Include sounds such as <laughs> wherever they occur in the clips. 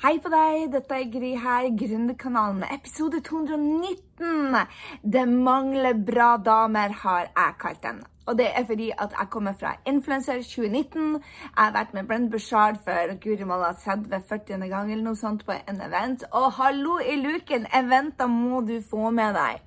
Hei på deg, dette er Gry her, Gründerkanalen, episode 219. Det mangler bra damer, har jeg kalt den. Og det er fordi at jeg kommer fra Influencer 2019. Jeg har vært med Brent Bushard for Guri malla 30-40. gang eller noe sånt på en event. Og hallo i luken, eventer må du få med deg.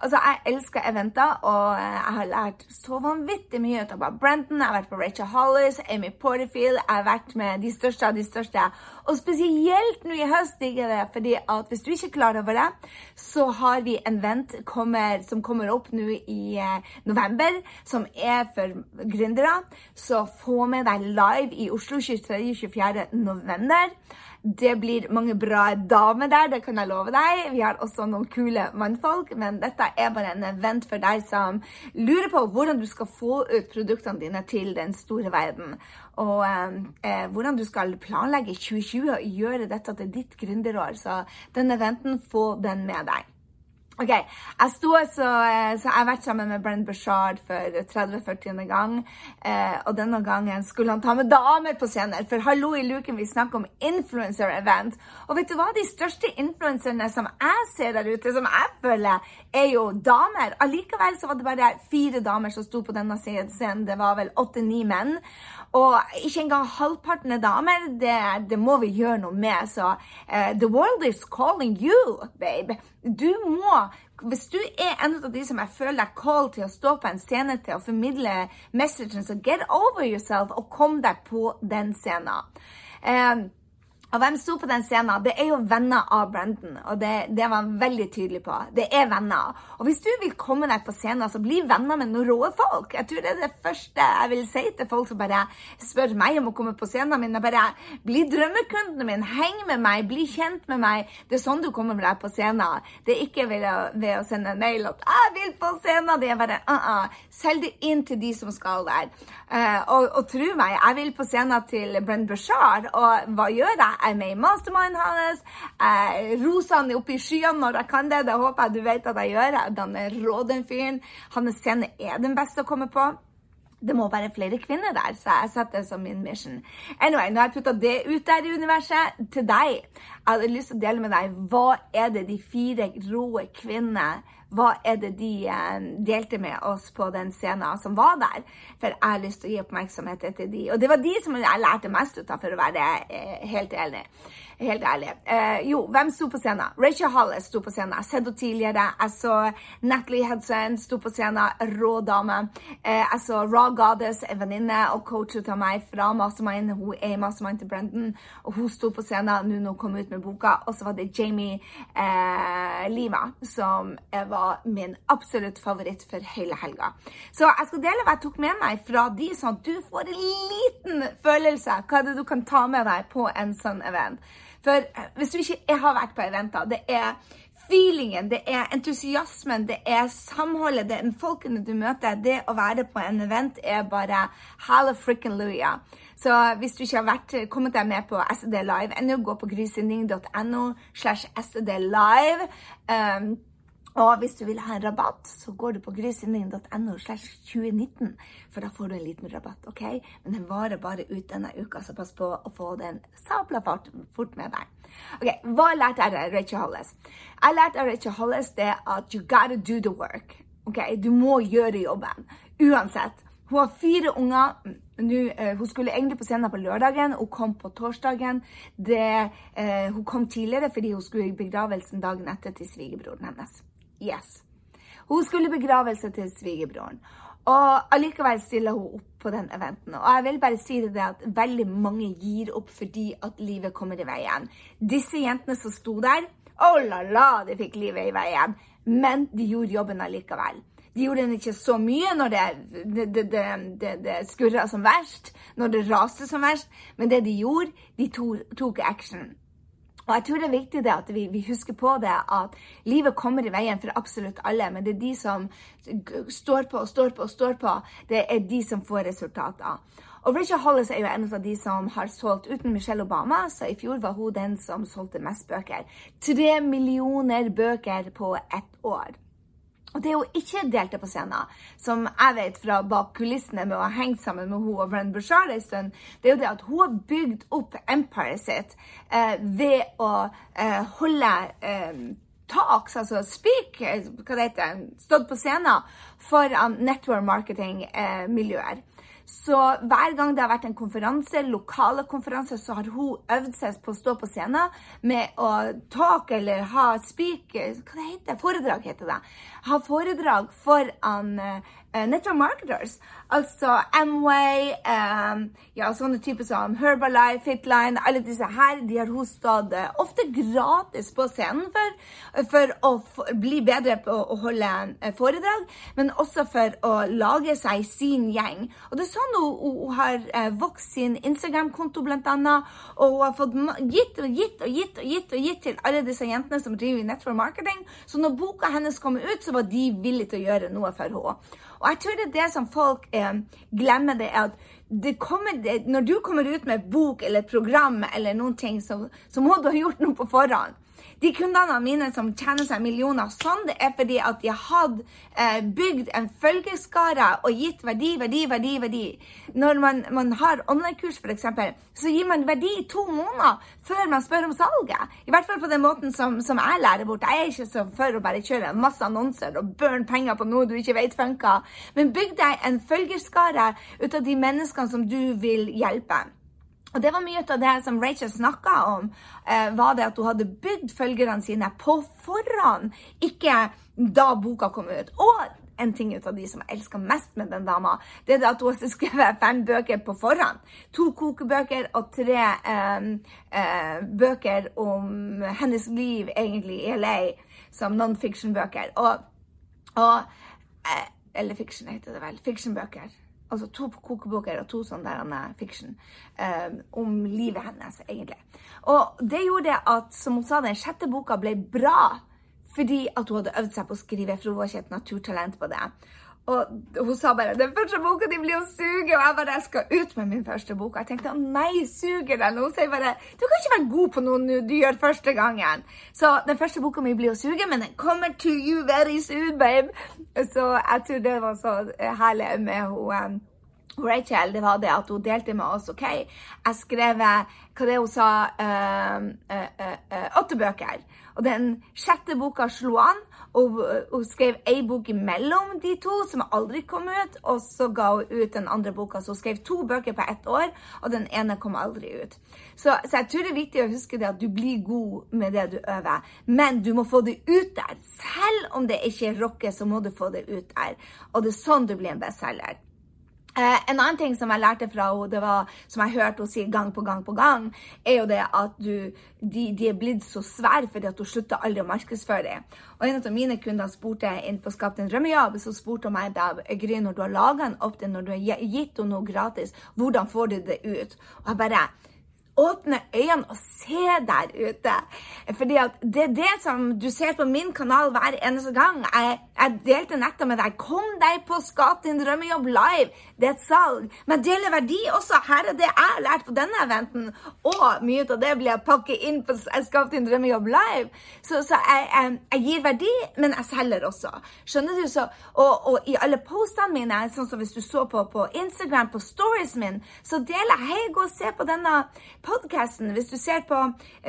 Altså, Jeg elsker eventer, og eh, jeg har lært så vanvittig mye ut av Brenton. Jeg har vært på Rachel Hollis, Amy Porterfield. Jeg har vært med de største av de største. Og spesielt nå i høst digger det, fordi at hvis du ikke er klar over det, så har vi en vent kommer, som kommer opp nå i eh, november, som er for gründere. Så få med deg live i Oslo 23.-24. november. Det blir mange bra damer der, det kan jeg love deg. Vi har også noen kule mannfolk, men dette er bare en event for deg som lurer på hvordan du skal få ut produktene dine til den store verden. Og eh, hvordan du skal planlegge 2020 og gjøre dette til ditt gründerår. Så den eventen, få den med deg. Ok, jeg sto så, eh, så jeg har vært sammen med Brenn Bashard for 30-40. gang. Eh, og denne gangen skulle han ta med damer på scenen. For hallo i luken, vi snakker om influencer-event. Og vet du hva? De største influenserne som jeg ser der ute, som jeg føler, er jo damer. Allikevel så var det bare fire damer som sto på denne scenen. Det var vel åtte-ni menn. Og ikke engang halvparten er damer. Det, det, må vi gjøre noe med. Så uh, the world is calling you, babe. Du må hvis du er en av de som jeg føler er call til å stå på en scene til å formidle messagen, så get over yourself og kom deg på den scenen. Um, og hvem sto på den scenen? Det er jo venner av Brendan, og det, det, var han veldig tydelig på. Det er venner. Og hvis du vil komme deg på scenen, så bli venner med noen rå folk. Jeg tror det er det første jeg vil si til folk som bare spør meg om å komme på scenen min. Bare bli drømmekunden min, heng med meg, bli kjent med meg. Det er sånn du kommer deg på scenen. Det er ikke ved å, ved å sende en mail at 'jeg vil på scenen'. Det er bare uh -uh. Selg det inn til de som skal der. Uh, og, og tro meg, jeg vil på scenen til Brenn Bushard, og hva gjør jeg? Jeg er med i mastermind hans. Jeg roser han opp i skyene når jeg kan det. Det håper jeg du vet at jeg gjør. Han er rå, den fyren. Hans scene er den beste å komme på. Det må være flere kvinner der, så jeg setter det som min mission. Anyway, Nå har jeg putta det ut der i universet. Til deg. Jeg hadde lyst til å dele med deg hva er det de fire rå kvinnene hva er det de eh, delte med oss på den scenen som var der? For jeg har lyst til å gi oppmerksomhet til de. Og det var de som jeg lærte mest ut av, for å være eh, helt ærlig helt ærlig. Eh, jo, hvem sto på scenen? Rachel Hollis sto på scenen. Jeg har sett henne tidligere. Jeg så Natalie Hudson sto på scenen. Rå dame. Eh, jeg så Raw Goddess, en venninne og coach av meg fra Mastermind. Hun er Mastermind til Brendan, og hun sto på scenen nå når hun kom ut med boka. Og så var det Jamie eh, Lima, som var min absolutt favoritt for hele helga. Så jeg skal dele hva jeg tok med meg fra de, sånn at du får en liten følelse hva er det du kan ta med deg på en sånn event. For eh, hvis du ikke har vært på eventer, det er feelingen, det er entusiasmen, det er samholdet, det er folkene du møter. Det å være på en event er bare hallafrickenluja. Så hvis du ikke har vært, kommet deg med på SED Live ennå, gå på grysynding.no slash SED Live. Um, og hvis du vil ha en rabatt, så går du på grysynding.no slash 2019, for da får du en liten rabatt, OK? Men den varer bare ut denne uka, så pass på å få den sabla fort med deg. Ok, Hva lærte jeg av Rachel Hollis? Jeg lærte av Rachel Hollis det at you gotta do the work. ok? Du må gjøre jobben. Uansett. Hun har fire unger. Nu, uh, hun skulle egentlig på scenen på lørdagen, hun kom på torsdagen. Det, uh, hun kom tidligere fordi hun skulle i begravelsen dagen etter til svigerbroren hennes. Yes. Hun skulle begravelse til svigerbroren. Og allikevel stiller hun opp på den eventen. Og jeg vil bare si det at veldig mange gir opp fordi at livet kommer i veien. Disse jentene som sto der, oh la la, de fikk livet i veien. Men de gjorde jobben allikevel. De gjorde den ikke så mye når det, det, det, det skurra som verst, når det raste som verst, men det de gjorde, de tok action. Og jeg tror det er viktig det at vi, vi, husker på det at livet kommer i veien for absolutt alle, men det er de som står på og står på og står på, det er de som får resultater. Og Rachel Hollis er jo en av de som har solgt uten Michelle Obama, så i fjor var hun den som solgte mest bøker. Tre millioner bøker på ett år. Og det hun ikke delte på scenen, som jeg vet fra bak kulissene med å ha hengt sammen med hun og Brenn Bushard en stund, det er jo det at hun har bygd opp empiret sitt eh, ved å eh, holde eh, talks, altså speak, eh, hva det heter, stått på scenen foran network marketing-miljøer. Så hver gang det har vært en konferanse, lokale konferanser, så har hun øvd seg på å stå på scenen med å talk eller ha speak Hva det heter Foredrag, heter det. Ha foredrag foran uh, network marketers. Altså Amway, um, ja, sånne typer som Herbalife, Fitline, alle disse her, de har hun stått ofte gratis på scenen for, for å bli bedre på å holde uh, foredrag, men også for å lage seg sin gjeng. Og det er sånn hun, hun har vokst sin Instagram-konto, blant annet, og hun har fått gitt og gitt og gitt og gitt og gitt til alle disse jentene som driver i network marketing. Så når boka hennes kom ut, så var de villige til å gjøre noe for henne. Og jeg tror det er det som folk eh, glemmer, det er at det kommer, det, når du kommer ut med et bok eller et program eller noen ting, så, så må du ha gjort noe på forhånd. De kundene mine som tjener seg millioner sånn, det er fordi at de hadde eh, bygd en følgeskare og gitt verdi, verdi, verdi. verdi. Når man, man har online-kurs, f.eks., så gir man verdi i to måneder før man spør om salget. I hvert fall på den måten som, som jeg lærer bort. Jeg er ikke så for å bare kjøre masse annonser og burn penger på noe du ikke vet funker. Men bygg deg en følgerskare ut av de menneskene som du vil hjelpe. Og det var mye av det som Rachel snakka om, eh, var det at hun hadde bygd følgerne sine på forhånd, ikke da boka kom ut. Og en ting ut av de som jeg elsker mest med den dama, det er at hun har skrevet fem bøker på forhånd. To kokebøker og tre eh, eh, bøker om hennes liv egentlig i LA, som non-fiction-bøker. Og, og eh, Eller fiction heter det vel. Fiction-bøker altså to kokebøker og to sånne fiction um, om livet hennes, egentlig. Og det gjorde at, som hun sa, den sjette boka ble bra fordi at hun hadde øvd seg på å skrive, for hun var ikke et naturtalent på det. Og hun sa bare 'Den første boka di blir å suge', og jeg bare jeg skal ut med min første bok. Jeg tenkte 'nei, suger den?' Og hun sier bare 'Du kan ikke være god på noe du gjør første gangen'. Så den første boka mi blir å suge, men den kommer to you very soon, babe. Så jeg tror det var så herlig med hun Rachel, det var det at hun delte med oss OK, jeg skrev hva det hun sa uh, uh, uh, åtte bøker. Og den sjette boka slo an, og hun skrev ei bok imellom de to som aldri kom ut. Og så ga hun ut den andre boka, så hun skrev to bøker på ett år, og den ene kom aldri ut. Så, så jeg tror det er viktig å huske det at du blir god med det du øver, men du må få det ut der. Selv om det ikke rocker, så må du få det ut der. Og det er sånn du blir en bestselger. Eh, en annen ting som jeg lærte fra henne, var, som jeg hørte henne si gang på gang på gang, er jo det at du, de, de, er blitt så svære fordi at hun slutter aldri å markedsføre dem. Og en av mine kunder spurte inn på Skap din drømmejobb, så spurte hun meg da, Gry, når du har laga en opt-in, når du har gitt henne noe gratis, hvordan får du det ut? Og jeg bare åpne øynene og se der ute. Fordi at det er det som du ser på min kanal hver eneste gang. Jeg, jeg delte nettopp med deg. Kom deg på Skap din drømmejobb live. Det er et salg. Men deler verdi også. Her er det jeg har lært på denne eventen. Og mye av det blir jeg pakket inn på Skap din drømmejobb live. Så, så jeg, jeg, jeg, gir verdi, men jeg selger også. Skjønner du? Så, og, og, i alle postene mine, sånn som hvis du så på på Instagram, på stories min, så deler jeg Hei, gå og se på denne podkasten, hvis du ser på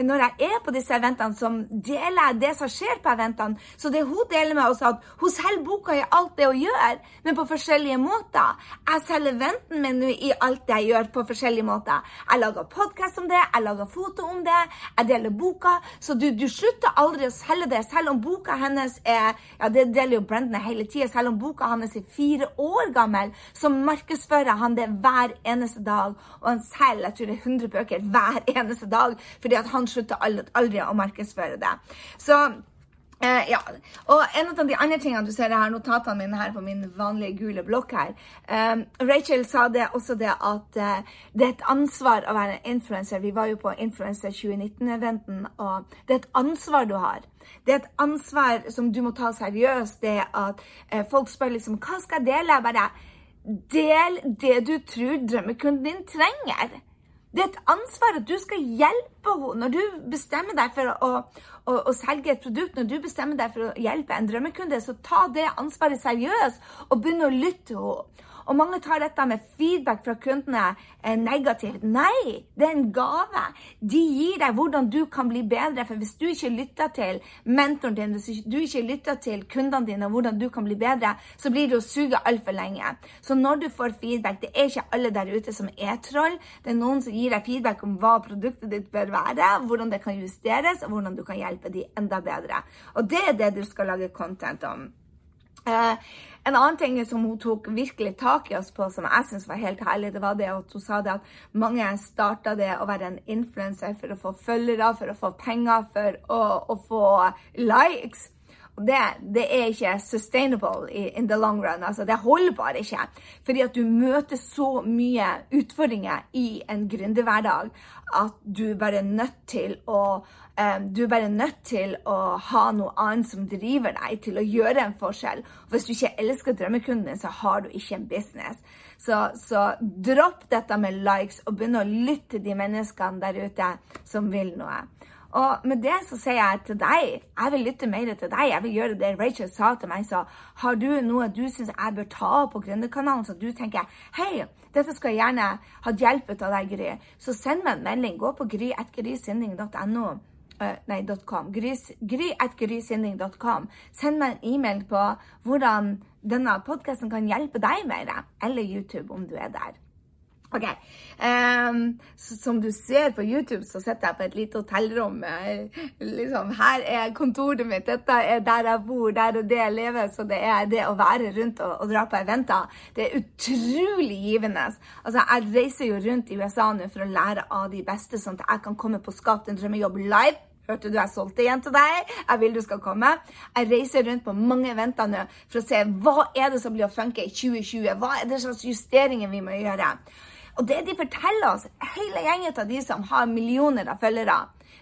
når jeg er på disse eventene, som deler det som skjer på eventene, så det hun deler med oss, at hun selger boka i alt det hun gjør, men på forskjellige måter. Jeg selger eventen min nå i alt det jeg gjør, på forskjellige måter. Jeg lager podkast om det, jeg lager foto om det, jeg deler boka. Så du, du slutter aldri å selge det, selv om boka hennes er Ja, det deler jo Brendan hele tida. Selv om boka hans er fire år gammel, så markedsfører han det hver eneste dag. Og han selger jeg tror det er 100 bøker hver <laughs> eneste dag, fordi at han slutter aldri å markedsføre det. Så Uh, ja, og En av de andre tingene du ser her, notatene mine her på min vanlige gule blokk her um, Rachel sa det også det at uh, det er et ansvar å være influenser. Vi var jo på Influencer 2019-eventen, og det er et ansvar du har. Det er et ansvar som du må ta seriøst. Det at uh, folk spør liksom hva skal jeg dele? Jeg bare del det du tror drømmekunden din trenger. Det er et ansvar at du skal hjelpe henne. Når du bestemmer deg for å, å, å, selge et produkt, når du bestemmer deg for å hjelpe en drømmekunde, så ta det ansvaret seriøst og begynn å lytte til henne. Og mange tar dette med feedback fra kundene eh, negativt. Nei, det er en gave. De gir deg hvordan du kan bli bedre. For hvis du ikke lytter til mentoren din, hvis du ikke lytter til kundene dine hvordan du kan bli bedre, så blir det å suge altfor lenge. Så når du får feedback, det er ikke alle der ute som er troll. Det er noen som gir deg feedback om hva produktet ditt bør være, hvordan det kan justeres, og hvordan du kan hjelpe dem enda bedre. Og det er det du skal lage content om. Uh, en annen ting som hun tok virkelig tak i oss på, som jeg syns var helt herlig, det var det at hun sa det at mange starta det å være en influenser for å få følgere, for å få penger, for å, å få likes. Det, det, er ikke sustainable in the long run. altså Det holder bare ikke. Fordi at du møter så mye utfordringer i en gründerhverdag at du bare er nødt til å Um, du er bare nødt til å ha noe annet som driver deg til å gjøre en forskjell. Hvis du ikke elsker drømmekunden din, så har du ikke en business. Så, så dropp dette med likes og begynn å lytte til de menneskene der ute som vil noe. Og med det så sier jeg til deg, jeg vil lytte mer til deg. Jeg vil gjøre det Rachel sa til meg. Så har du noe du syns jeg bør ta opp på Gründerkanalen, så du tenker hei, dette skal jeg gjerne ha hjelp av deg, Gry, så send meg en melding. Gå på gry.grysinning.no uh, nei, .com. Gry.grysinning.com. Send meg en e-mail på hvordan denne podkasten kan hjelpe deg mer, eller YouTube om du er der. Ok. Um, som du ser på YouTube, så sitter jeg på et lite hotellrom. Liksom, her er kontoret mitt, dette er der jeg bor, der og det jeg lever. Så det er det å være rundt og, og dra på eventer. Det er utrolig givende. Altså, jeg reiser jo rundt i USA nå for å lære av de beste, sånn at jeg kan komme på Skap din drømmejobb live Hørte du jeg solgte igjen til deg? Jeg vil du skal komme. Jeg reiser rundt på mange eventer nå for å se hva er det som blir å funke i 2020. Hva er det slags justeringer vi må gjøre? Og det de forteller oss, hele gjengen av de som har millioner av følgere,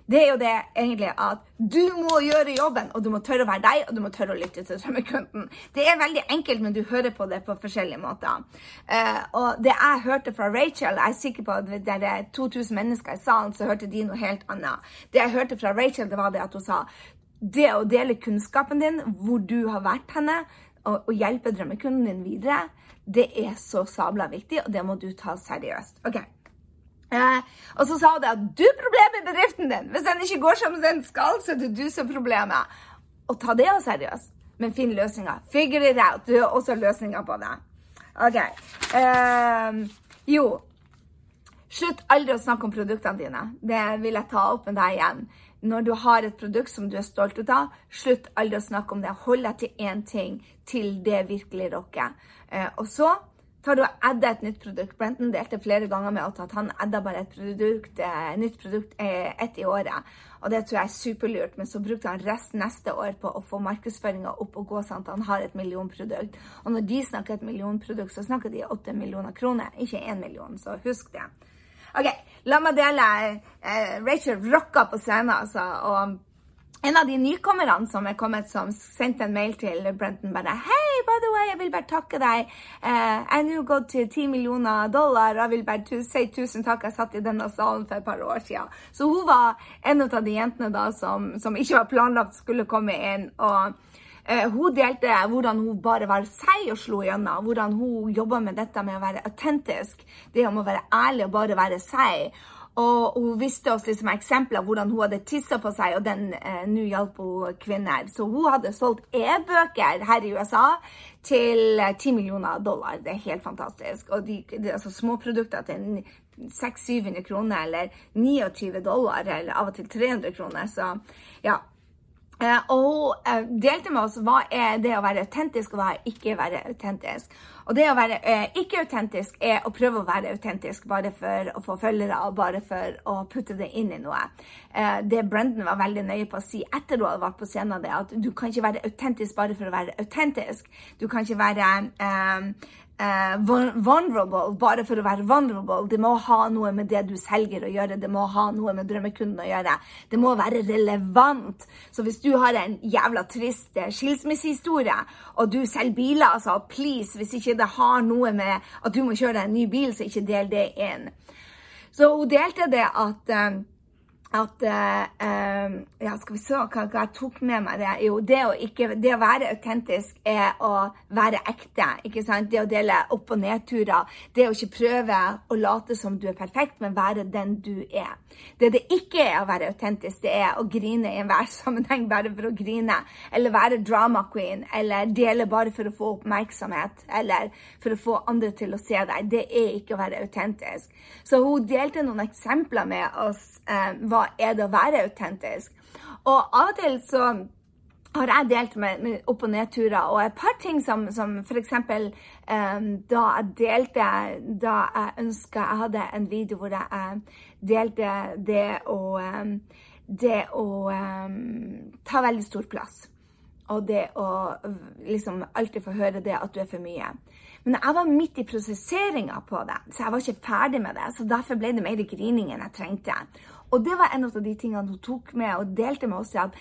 det er jo det egentlig at du må gjøre jobben, og du må tørre å være deg, og du må tørre å lytte til drømmekunden. Det er veldig enkelt, men du hører på det på forskjellige måter. Uh, og det jeg hørte fra Rachel, jeg er sikker på at det er 2000 mennesker i salen, så hørte de noe helt annet. Det jeg hørte fra Rachel, det var det at hun sa det å dele kunnskapen din, hvor du har vært henne, og, og hjelpe drømmekunden din videre, det er så sabla viktig, og det må du ta seriøst. Ok. Eh, og så sa hun at du er problemet i bedriften din. Hvis den ikke går som den skal, så er det du som er problemet. Og ta det seriøst, men finn løsninger. Figure it out. Du har også løsninger på det. OK. Eh, jo. Slutt aldri å snakke om produktene dine. Det vil jeg ta opp med deg igjen. Når du har et produkt som du er stolt av, slutt aldri å snakke om det. Hold deg til én ting til det virkelig rocker. Eh, og så tar du og adder et nytt produkt. Brenton delte flere ganger med at han adda bare et produkt, et nytt produkt eh, ett i året. Og det tror jeg er superlurt. Men så brukte han resten neste år på å få markedsføringa opp og gå sånn at han har et millionprodukt. Og når de snakker et millionprodukt, så snakker de åtte millioner kroner, ikke én million. Så husk det. OK, la meg dele. Eh, Rachel rocka på scenen, altså. og en av de nykommerne som er kommet, som sendte en mail til Brenton bare Hei, by the way, jeg vil bare takke deg. Jeg er nå gått til ti millioner dollar, og jeg vil bare si tusen takk. Jeg satt i denne salen for et par år siden. Så hun var en av de jentene da som, som ikke var planlagt skulle komme inn. og hun delte hvordan hun bare var seg og slo igjennom. Hvordan hun jobba med dette med å være autentisk. Det om å være ærlig og bare være seg. Og hun viste oss liksom eksempler hvordan hun hadde tissa på seg, og den eh, nå hjalp hun kvinner. Så hun hadde solgt e-bøker her i USA til 10 millioner dollar. Det er helt fantastisk. Og de, de altså småprodukter til 600-700 kroner, eller 29 dollar, eller av og til 300 kroner. Så ja. Eh, og hun eh, delte med oss hva er det å være autentisk, og hva er ikke å være autentisk. Og det å være eh, ikke autentisk er å prøve å være autentisk bare for å få følgere og bare for å putte det inn i noe. det Brendan var veldig nøye på å si etter hun hadde vært på scenen, det at du kan ikke være autentisk bare for å være autentisk. Du kan ikke være um, uh, vulnerable bare for å være vulnerable. Det må ha noe med det du selger å gjøre. Det må ha noe med drømmekunden å gjøre. Det må være relevant. Så hvis du har en jævla trist eh, skilsmissehistorie, og du selger biler, altså please, hvis ikke det har noe med at du må kjøre deg en ny bil, så ikke del det inn. Så hun delte det at um, at uh, Ja, skal vi se hva, hva, jeg tok med meg. Det jo, det å, ikke, det å være autentisk er å være ekte. ikke sant? Det å dele opp- og nedturer. Det å ikke prøve å late som du er perfekt, men være den du er. Det det ikke er å være autentisk, det er å grine i enhver <laughs> sammenheng bare for å grine. Eller være drama queen. Eller dele bare for å få oppmerksomhet. Eller for å få andre til å se deg. Det er ikke å være autentisk. Så hun delte noen eksempler med oss. Uh, hva er det å være autentisk? Og av og til så har jeg delt med, med opp- og nedturer, og et par ting som, som f.eks. Um, da jeg delte Da jeg ønska Jeg hadde en video hvor jeg delte det å um, Det å um, ta veldig stor plass. Og det å liksom alltid få høre det at du er for mye. Men jeg var midt i prosesseringa på det, så jeg var ikke ferdig med det. Så derfor ble det mer grining enn jeg trengte. Og det var en av de tingene hun tok med og delte med oss. at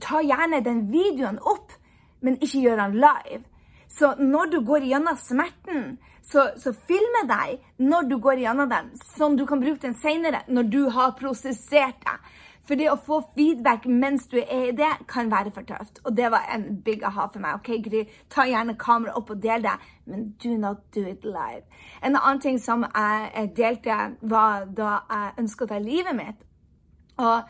Ta gjerne den videoen opp, men ikke gjør den live. Så når du går gjennom smerten, så, så filme deg når du går gjennom den, sånn du kan bruke den senere, når du har prosessert det. For det å få feedback mens du er i det, kan være for tøft. Og det var en big aha for meg. OK, Gry, ta gjerne kameraet opp og del det, men do not do it live. En annen ting som jeg delte, var da jeg ønska å ta livet mitt. Og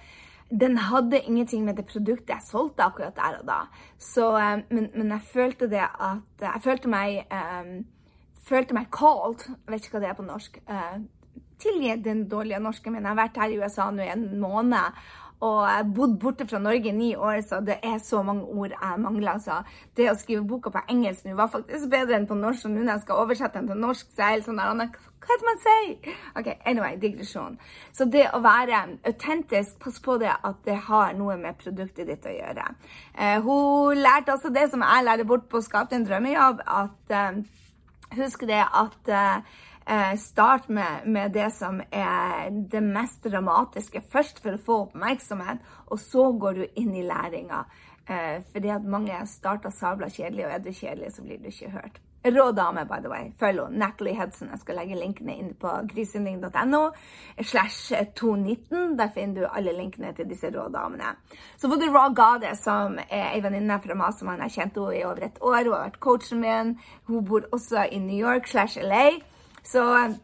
den hadde ingenting med det produktet jeg solgte akkurat der og da. Så, eh, men, men, jeg følte det at Jeg følte meg um, følte meg called. Jeg vet ikke hva det er på norsk. Uh, tilgi den dårlige norsken min. Jeg har vært her i USA nå i en måned. Og jeg har bodd borte fra Norge i ni år, så det er så mange ord jeg mangler. Så det å skrive boka på engelsk nå var faktisk bedre enn på norsk. Og nå når jeg skal oversette den til norsk, så er jeg helt sånn der Hva heter man sier? OK, anyway, digresjon. Så det å være autentisk, pass på det at det har noe med produktet ditt å gjøre. Uh, hun lærte også det som jeg lærer bort på å skape en drømmejobb, at uh, Husk det at uh, Eh, start med, med, det som er det mest dramatiske først, for å få oppmerksomhet, og så går du inn i læringa. Eh, fordi at mange starter sabla kjedelig, og er du kjedelig, så blir du ikke hørt. Rå dame, by the way. Følg henne. Natalie Hudson. Jeg skal legge linkene inn på grisending.no slash 219. Der finner du alle linkene til disse rå damene. Så var det Raw Gade, som er ei venninne fra Mastermann. Jeg kjente henne i over et år. Hun har vært coachen min. Hun bor også i New York slash LA. Så eh,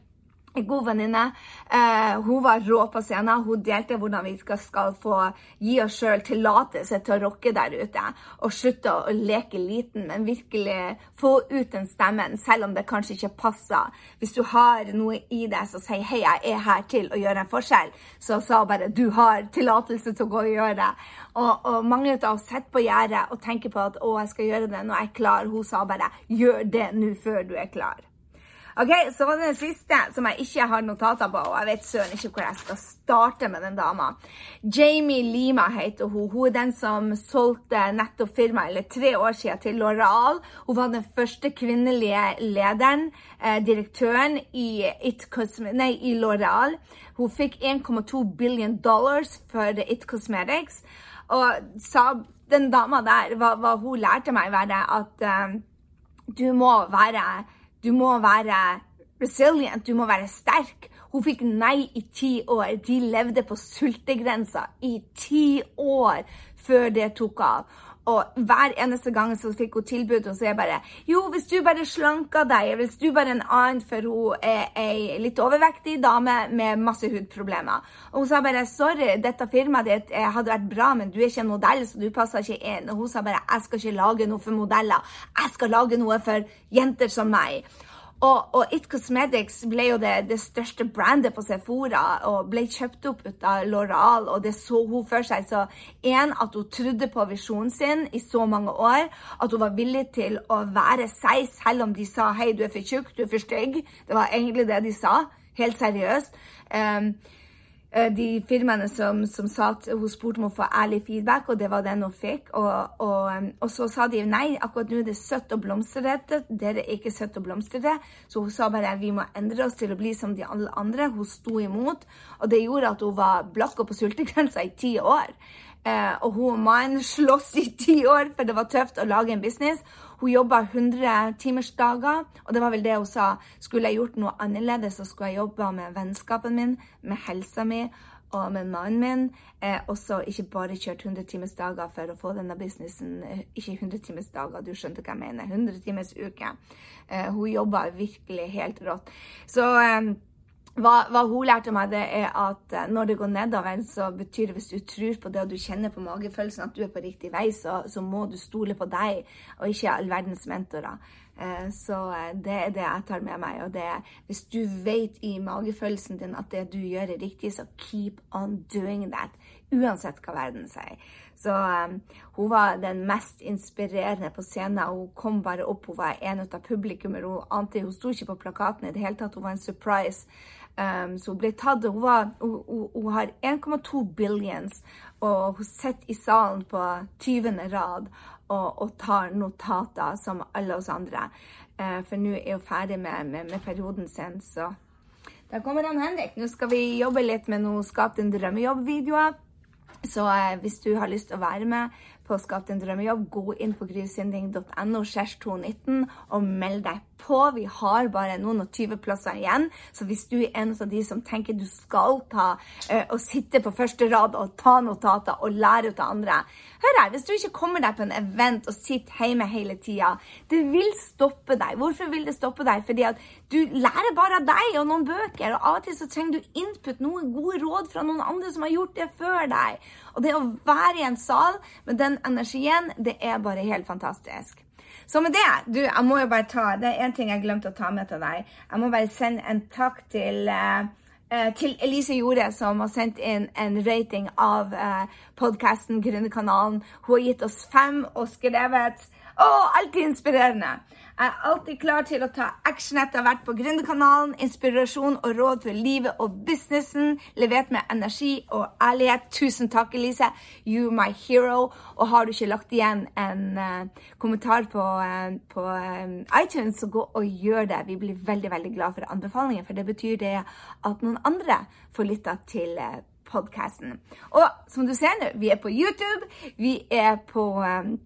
en god venninne. Eh, hun var rå på scenen. Hun delte hvordan vi skal, skal få gi oss sjøl tillatelse til å rocke der ute. Og slutte å leke liten, men virkelig få ut den stemmen, selv om det kanskje ikke passer. Hvis du har noe i deg som sier 'hei, jeg er her til å gjøre en forskjell', så sa hun bare 'du har tillatelse til å gå og gjøre det'. Og, og mange av oss sitter på gjerdet og tenker på at 'å, jeg skal gjøre det når jeg er klar'. Hun sa bare 'gjør det nå før du er klar'. Ok, Så var det den siste, som jeg ikke har notater på. og Jeg vet søren ikke hvor jeg skal starte med den dama. Jamie Lima heter hun. Hun er den som solgte nettopp firmaet eller tre år siden til Loral. Hun var den første kvinnelige lederen, eh, direktøren i, It i Loral. Hun fikk 1,2 billion dollars for It Cosmetics. Og sa, den dama der, hva, hva hun lærte meg, var at eh, du må være du må være resilient, du må være sterk. Hun fikk nei i ti år. De levde på sultegrensa i ti år før det tok av. Og hver eneste gang så fikk hun tilbud, og så er jeg bare Jo, hvis du bare slanker deg, hvis du bare en annen, for hun er ei litt overvektig dame med masse hudproblemer. Og hun sa bare sorry, dette firmaet ditt eh, hadde vært bra, men du er ikke en modell, så du passer ikke inn. Og hun sa bare jeg skal ikke lage noe for modeller, jeg skal lage noe for jenter som meg. Og, og, It Cosmetics ble jo det, det, største brandet på Sephora og ble kjøpt opp ut av Loral, og det så hun for seg. Så en, at hun trodde på visjonen sin i så mange år. At hun var villig til å være seg, selv om de sa 'hei, du er for tjukk, du er for stygg'. Det var egentlig det de sa. Helt seriøst. Um, de firmaene som, som sa at hun spurte om å få ærlig feedback, og det var den hun fikk. Og, og, og så sa de nei, akkurat nå er det søtt og blomstrete. Dere er ikke søtt og blomstrete. Så hun sa bare vi må endre oss til å bli som de andre. Hun sto imot, og det gjorde at hun var blakk og på sultegrensa i ti år. Eh, og hun og mannen slåss i ti år, for det var tøft å lage en business. Hun jobba 100 timersdager, og det var vel det hun sa. Skulle jeg gjort noe annerledes, så skulle jeg jobba med vennskapen min, med helsa mi og med mannen min. Eh, også ikke bare kjørt 100 timers dager for å få denne businessen. Eh, ikke 100 timers dager, du skjønte hva jeg mener. 100 timers uke. Eh, hun jobba virkelig helt rått. Så eh, hva, hva, hun lærte meg, det er at eh, når det går nedover, så betyr det hvis du tror på det og du kjenner på magefølelsen at du er på riktig vei, så, så må du stole på deg og ikke all verdens mentorer. Eh, så eh, det er det jeg tar med meg. Og det er hvis du vet i magefølelsen din at det du gjør, er riktig, så keep on doing that. Uansett hva verden sier. Så um, hun var den mest inspirerende på scenen. Hun kom bare opp, hun var en av publikummer. Hun ante, hun sto ikke på plakaten i det hele tatt, hun var en surprise. Um, så hun ble tatt. Hun, var, hun, hun, har 1,2 billions, og hun sitter i salen på 20. rad og, og, tar notater som alle oss andre. Uh, for nå er hun ferdig med, med, med perioden sin, så da kommer han Henrik. Nå skal vi jobbe litt med noe Skap din drømmejobb-videoer. Så uh, hvis du har lyst til å være med på Skap din drømmejobb, gå inn på grysynding.no 219 og meld deg på. Vi har bare noen og 20 plasser igjen, så hvis du er en av de som tenker du skal ta uh, og sitte på første rad og ta notater og lære ut av andre Hør her, hvis du ikke kommer deg på en event og sitter hjemme hele tida, det vil stoppe deg. Hvorfor vil det stoppe deg? Fordi at du lærer bare av deg og noen bøker, og av og til så trenger du input, noen gode råd fra noen andre som har gjort det før deg. Og det å være i en sal med den energien, det er bare helt fantastisk. Så med det du, jeg må jo bare ta, Det er én ting jeg glemte å ta med til deg. Jeg må bare sende en takk til uh, til Elise Jorde, som har sendt inn en rating av uh, podkasten Gründerkanalen. Hun har gitt oss fem og skrevet Å, alltid inspirerende! Jeg er alltid klar til å ta action etter hvert på Gründerkanalen. Inspirasjon og råd for livet og businessen. Levert med energi og ærlighet. Tusen takk, Elise. You're my hero. Og har du ikke lagt igjen en uh, kommentar på, uh, på um, iTunes, så gå og gjør det. Vi blir veldig veldig glad for anbefalingen, for det betyr det at noen andre får lytta til uh, podkasten. Og som du ser nå, vi er på YouTube. Vi er på um,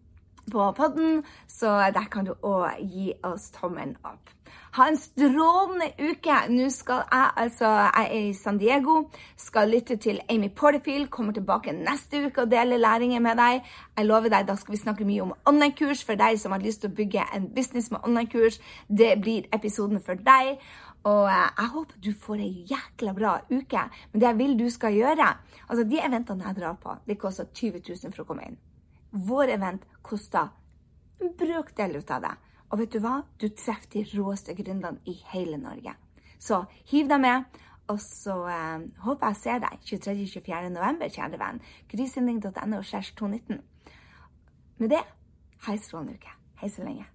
på podden, så der kan du òg gi oss tommelen opp. Ha en strålende uke. Nå skal jeg altså Jeg er i San Diego. Skal lytte til Amy Porterfield. Kommer tilbake neste uke og deler læringer med deg. Jeg lover deg, Da skal vi snakke mye om online-kurs for deg som har lyst til å bygge en business med online-kurs. Det blir episoden for deg. Og eh, jeg håper du får ei jækla bra uke. Men det jeg vil du skal gjøre Altså, de eventene jeg drar på, det koster 20 000 for å komme inn. Vår event koster en brøkdel ut av det. Og vet du hva? Du treffer de råeste gründerne i hele Norge. Så hiv deg med. Og så eh, håper jeg ser deg 23.-24. november, kjære venn. Grysynding.no 219. Med det, ha ei strålende uke. Hei så lenge.